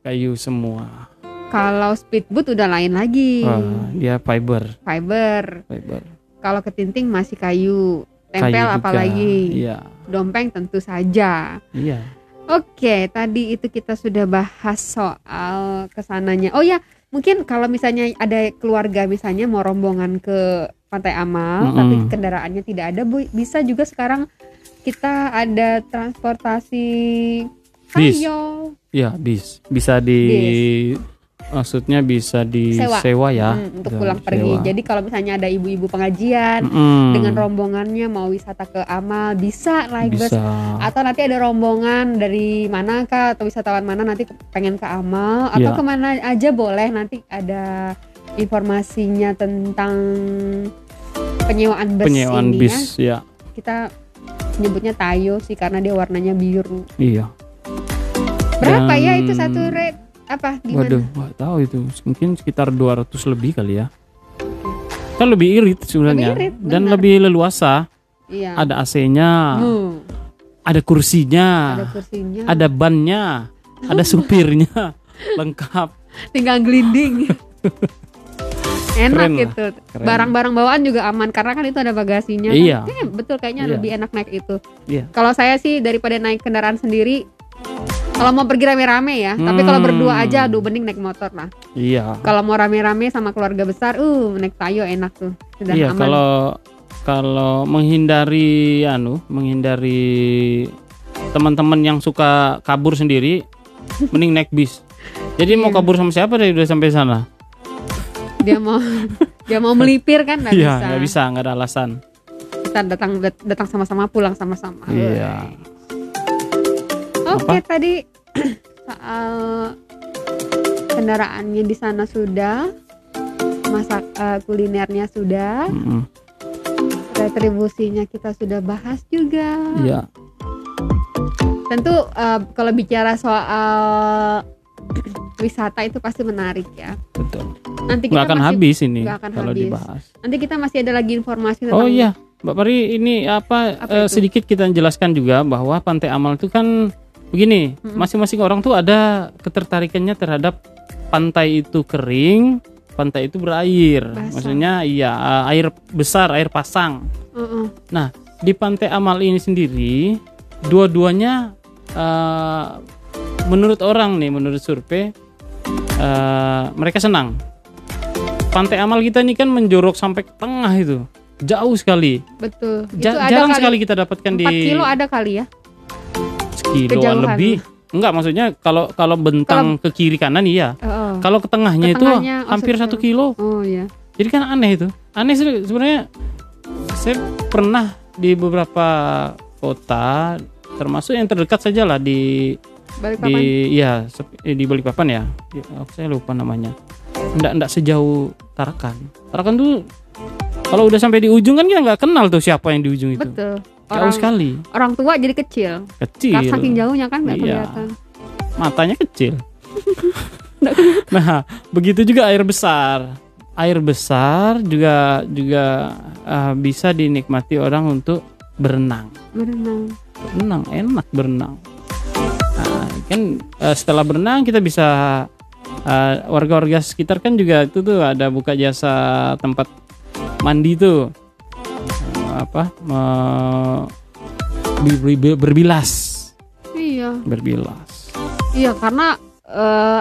kayu semua. kalau speedboat udah lain lagi Wah, dia fiber, fiber fiber. kalau ketinting masih kayu tempel kayu apalagi Iya, dompeng tentu saja iya. Oke, tadi itu kita sudah bahas soal ke sananya. Oh ya, mungkin kalau misalnya ada keluarga misalnya mau rombongan ke Pantai Amal, Mm-mm. tapi kendaraannya tidak ada, bisa juga sekarang kita ada transportasi Bis. Iya, bis. Bisa di maksudnya bisa Sewa. disewa ya. Hmm, untuk pulang pergi. disewa. Jadi kalau misalnya ada ibu-ibu pengajian Mm-mm. dengan rombongannya mau wisata ke Amal, bisa naik bus atau nanti ada rombongan dari mana kah atau wisatawan mana nanti pengen ke Amal atau Iya. ke mana aja boleh nanti ada informasinya tentang penyewaan bus penyewaan ini bis ya. ya kita nyebutnya Tayo sih karena dia warnanya biru Iya. berapa Dan- ya itu satu rate apa gimana Waduh, nggak tahu itu. Mungkin sekitar 200 lebih kali ya. Kan lebih irit sebenarnya Lebih irit, dan benar. lebih leluasa. iya Ada AC-nya, Hmm, ada kursinya, ada kursinya ada bannya, ada supirnya, lengkap. tinggal gelinding enak Keren gitu barang-barang bawaan juga aman karena kan itu ada bagasinya kan. Iya. Eh, betul kayaknya Iya. lebih enak naik itu Iya. kalau saya sih daripada naik kendaraan sendiri kalau mau pergi rame-rame ya tapi kalau Hmm. berdua aja aduh mending naik motor lah Iya. kalau mau rame-rame sama keluarga besar uh naik tayo enak tuh sudah Iya, aman kalau kalau menghindari anu, menghindari teman-teman yang suka kabur sendiri, mending naik bis. Jadi mau Iya. kabur sama siapa deh udah sampai sana? dia mau dia mau melipir kan nggak Iya, bisa nggak bisa, nggak ada alasan. kita datang datang sama-sama pulang sama-sama Iya. Oke Apa? tadi soal kendaraannya di sana sudah, masak eh, kulinernya sudah, Mm-mm. retribusinya kita sudah bahas juga. Iya. Tentu eh, kalau bicara soal wisata itu pasti menarik ya. Betul. Nanti kita Nggak akan masih, habis ini nggak akan kalau habis. dibahas. Nanti kita masih ada lagi informasi tentang Oh iya, Mbak Pari ini apa, Apa eh, sedikit kita jelaskan juga bahwa Pantai Amal itu kan begini, masing-masing orang tuh ada ketertarikannya terhadap pantai itu kering, pantai itu berair. Basah. Maksudnya iya eh, air besar, air pasang. Uh-uh. Di Pantai Amal ini sendiri dua-duanya eh, menurut orang nih, menurut survei eh, mereka senang. Pantai Amal kita ini kan menjorok sampai ke tengah itu. jauh sekali. betul. Ja- itu ada jarang kali sekali kita dapatkan 4 di kilo ada kali ya. Kejauhan. lebih. Enggak, maksudnya kalau kalau bentang ke kiri kanan iya. Oh, Kalau ke tengahnya Ke itu oh, hampir satu kilo. oh ya. Jadi kan aneh itu. Aneh sebenarnya. Saya pernah di beberapa kota, termasuk yang terdekat saja lah di di ya sep- eh, di Balikpapan ya. Di- oh, saya lupa namanya. Nggak nggak sejauh Tarakan. Tarakan tuh kalau udah sampai di ujung kan kita nggak kenal tuh siapa yang di ujung itu. Betul. Jauh Orang sekali, orang tua jadi kecil. kecil. Karena saking jauhnya kan nggak Iya. kelihatan. matanya kecil. nah, begitu juga air besar. Air besar juga juga uh, bisa dinikmati orang untuk berenang. Berenang. Berenang enak berenang. Nah, kan uh, setelah berenang kita bisa uh, warga-warga sekitar kan juga itu tuh ada buka jasa tempat mandi tuh Uh, apa me- bi- bi- berbilas Iya. berbilas Iya karena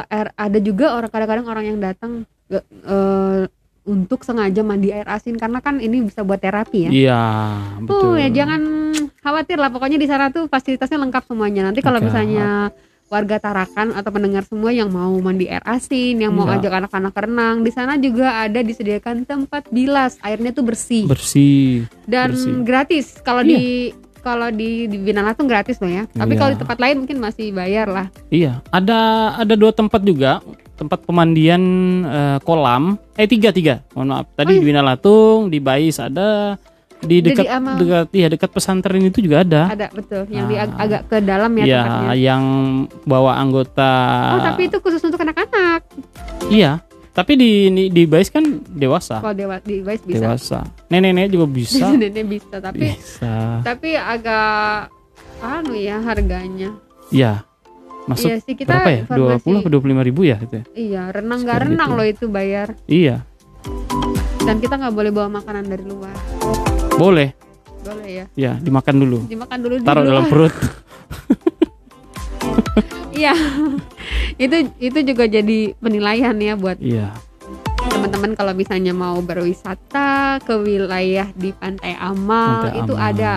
air- ada juga orang kadang-kadang orang yang datang eh, untuk sengaja mandi air asin karena kan ini bisa buat terapi ya. Iya, Oh betul. ya jangan khawatir lah pokoknya di sana tuh fasilitasnya lengkap semuanya. Nanti kalau Lengkap. misalnya warga Tarakan atau pendengar semua yang mau mandi air asin, yang mau Iya. ajak anak-anak renang, di sana juga ada disediakan tempat bilas, airnya tuh bersih bersih. dan bersih. gratis. Kalau Iya. di kalau di di Binalatung gratis loh ya. Tapi Iya. kalau di tempat lain mungkin masih bayar lah. Iya, ada ada dua tempat juga, tempat pemandian eh, kolam. Eh tiga tiga, mohon maaf. Oh, Tadi iya. di Winalatung, di Bais ada, di dekat di Amal. dekat iya dekat pesantren itu juga ada. Ada betul yang di Ah. ag- agak ke dalam ya Iya, tempatnya. yang bawa anggota. Oh, tapi itu khusus untuk anak-anak. Iya, tapi di di, di Bais kan dewasa. Kalau dewa di Vice bisa. Dewasa. Nenek-nenek juga bisa. Nenek bisa, tapi bisa. tapi agak anu ya harganya. Iya. Masuk iya sih kita berapa ya? informasi. 20 atau 25 ribu ya itu ya? Iya, renang nggak renang gitu. loh itu bayar. Iya, Dan kita nggak boleh bawa makanan dari luar. Boleh. Boleh ya. Ya, dimakan dulu. Dimakan dulu Taruh dalam perut. Iya. itu itu juga jadi penilaian ya buat Iya. teman-teman kalau misalnya mau berwisata ke wilayah di Pantai Amal Pantai itu Amal. ada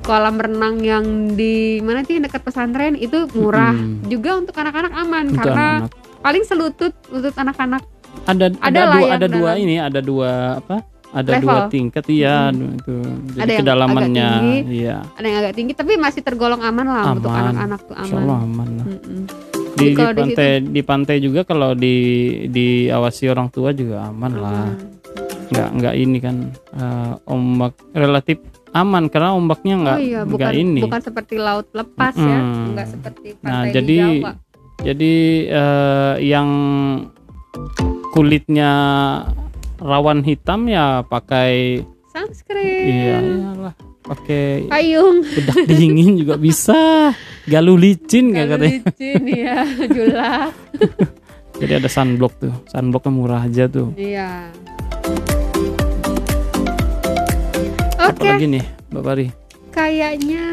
kolam renang yang di mana sih dekat pesantren itu murah Mm-mm. juga untuk anak-anak aman Untuk karena anak-anak. paling selutut untuk anak-anak ada ada, dua ada dua dalam. ini, ada dua apa? Ada Level. dua tingkat iya Mm. itu. Jadi Ada yang kedalamannya agak tinggi. iya. ada yang agak tinggi tapi masih tergolong aman lah untuk Aman. anak-anak tuh aman. Allah aman lah. Di, Jadi di di pantai di pantai juga kalau di diawasi orang tua juga aman lah. Aman. Nggak nggak ini kan eh, ombak relatif aman karena ombaknya nggak oh iya bukan nggak ini. bukan seperti laut lepas ya Mm-mm. nggak seperti pantai Nah, di jadi Jawa Jadi eh, yang kulitnya rawan hitam ya pakai sunscreen. Iya iyalah pakai payung. bedak dingin juga bisa. Galuh licin Kalau katanya? licin ya julak jadi ada sunblock tuh sunblocknya murah aja tuh. Iya. Apa oke. lagi nih Mbak Pari kayaknya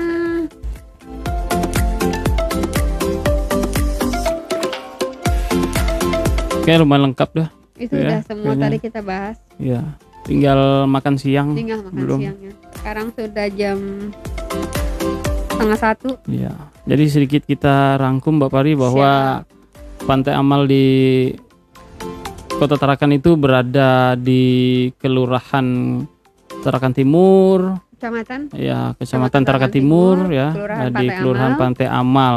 kayak lumayan lengkap dah itu Ya, udah semua kayaknya. tadi kita bahas ya tinggal makan siang tinggal makan belum. siangnya sekarang sudah jam setengah satu ya jadi sedikit kita rangkum Mbak Pari bahwa Pantai Amal di Kota Tarakan itu berada di Kelurahan Tarakan Timur, kecamatan ya Kecamatan Kecamatan Tarakan Timur, Timur, ya, Kelurahan di Pantai Kelurahan Amal. Pantai Amal.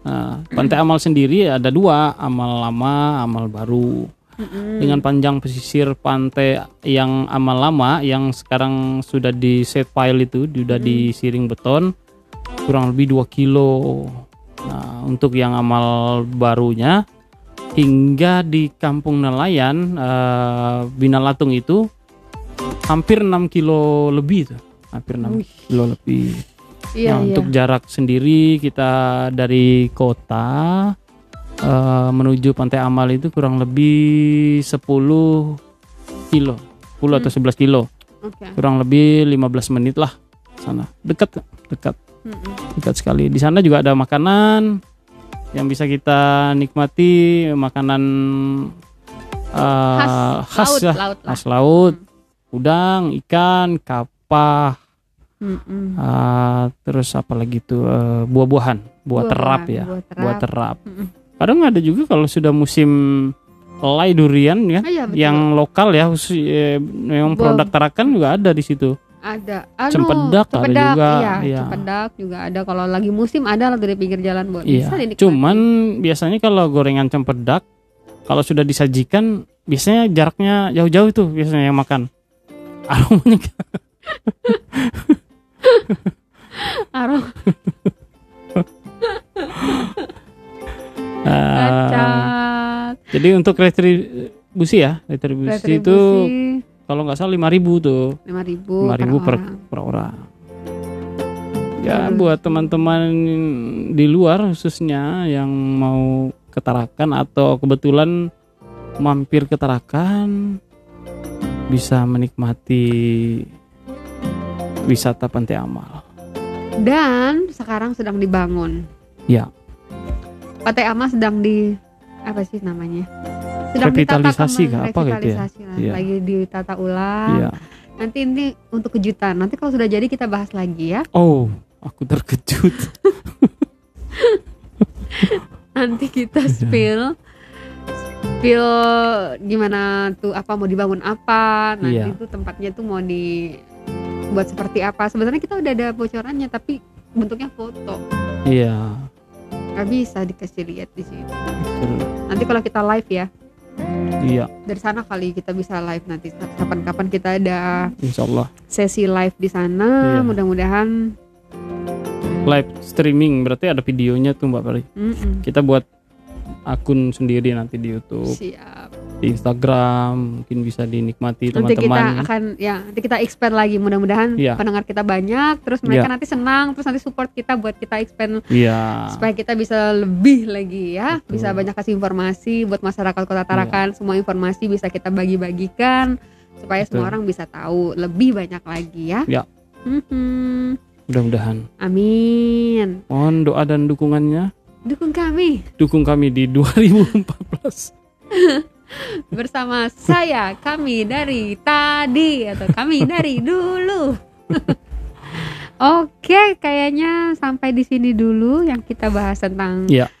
Nah, Pantai Amal sendiri ada dua, Amal Lama, Amal Baru. Mm-mm. Dengan panjang pesisir pantai yang Amal Lama yang sekarang sudah di set pile itu, sudah Hmm. disiring beton, kurang lebih 2 kilo. Nah, untuk yang Amal Barunya hingga di Kampung Nelayan eh, Binalatung itu hampir 6 kilo lebih tuh. Hampir 6 Wih. kilo lebih. iya nah, iya untuk jarak sendiri kita dari kota eh, menuju Pantai Amal itu kurang lebih 10 kilo, 10 atau 11 kilo, oke kurang lebih 15 menit lah sana. Dekat, dekat, Mm-mm. dekat sekali. Di sana juga ada makanan yang bisa kita nikmati, makanan eh, khas, khas laut ya, laut lah khas laut. udang, ikan, kapah, Mm-mm. ah, terus apa lagi tuh eh, buah-buahan, buah terap Buah-buahan, ya, buah terap. buah terap. Mm-mm. Kadang ada juga kalau sudah musim lay durian ya, Ah, betul. yang lokal ya, khusus eh, memang Buah- produk Tarakan juga ada di situ. ada anu, Cempedak ada cempedak, juga, iya, iya. cempedak juga ada kalau lagi musim ada lah dari pinggir jalan buat Iya. bisa dinikmati. Cuman biasanya kalau gorengan cempedak kalau sudah disajikan biasanya jaraknya jauh-jauh tuh biasanya yang makan. Aromanya Aroma Jadi untuk retribusi ya, retribusi, itu kalau nggak salah 5000 tuh. lima ribu, 5000 per, orang. per orang. Ya Terus. buat teman-teman di luar khususnya yang mau ke Tarakan atau kebetulan mampir ke Tarakan bisa menikmati wisata Pantai Amal. Dan sekarang sedang dibangun. Ya. Pantai Ama sedang di apa sih namanya? Sedang Revitalisasi ditata kah? Apa gitu ya? revitalisasi lah. Iya. Lagi ditata ulang. Iya. Nanti ini untuk kejutan. Nanti kalau sudah jadi kita bahas lagi ya. Oh, aku terkejut. Nanti kita Iya. spill spill gimana tuh apa mau dibangun apa. Nanti Iya. tuh tempatnya tuh mau di buat seperti apa. Sebenarnya kita udah ada bocorannya tapi bentuknya foto. Iya. Gak bisa dikasih lihat di sini. Nanti kalau kita live ya. Iya, dari sana kali kita bisa live nanti kapan-kapan kita ada insya Allah. sesi live di sana Iya. mudah-mudahan Live streaming berarti ada videonya tuh Mbak Pari. mm-mm, Kita buat akun sendiri nanti di YouTube, siap di Instagram, mungkin bisa dinikmati nanti kita teman-teman. akan ya nanti kita expand lagi mudah-mudahan Iya. pendengar kita banyak terus mereka nanti senang terus nanti support kita buat kita expand Iya. supaya kita bisa lebih lagi ya Betul. bisa banyak kasih informasi buat masyarakat kota Tarakan semua informasi bisa kita bagi-bagikan supaya semua Betul. orang bisa tahu lebih banyak lagi ya Ya. Mhm. Mudah-mudahan. amin Mohon doa dan dukungannya. dukung kami Dukung kami di 2014. bersama saya kami dari tadi atau kami dari dulu. Oke, kayaknya sampai di sini dulu yang kita bahas tentang Iya.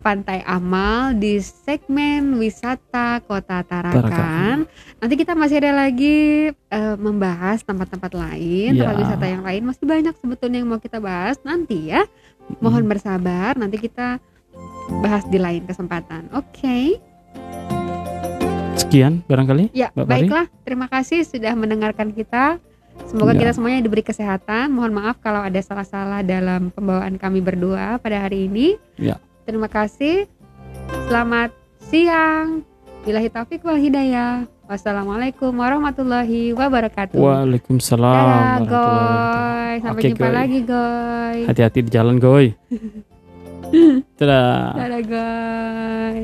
Pantai Amal di segmen wisata Kota Tarakan. Tarakan. Nanti kita masih ada lagi eh, membahas tempat-tempat lain, Iya. tempat wisata yang lain. Masih banyak sebetulnya yang mau kita bahas nanti ya. Mohon bersabar, nanti kita bahas di lain kesempatan. Oke. Sekian barangkali. Ya, Mbak Pari? baiklah. Terima kasih sudah mendengarkan kita. Semoga Ya. kita semuanya diberi kesehatan. Mohon maaf kalau ada salah-salah dalam pembawaan kami berdua pada hari ini. Ya. Terima kasih. Selamat siang. Bilahi taufik wal hidayah. Wassalamualaikum warahmatullahi wabarakatuh. Waalaikumsalam Dadah. Goy. Sampai Oke, jumpa Goy. lagi, Goy. Hati-hati di jalan, Goy. Dadah. Dadah, Goy.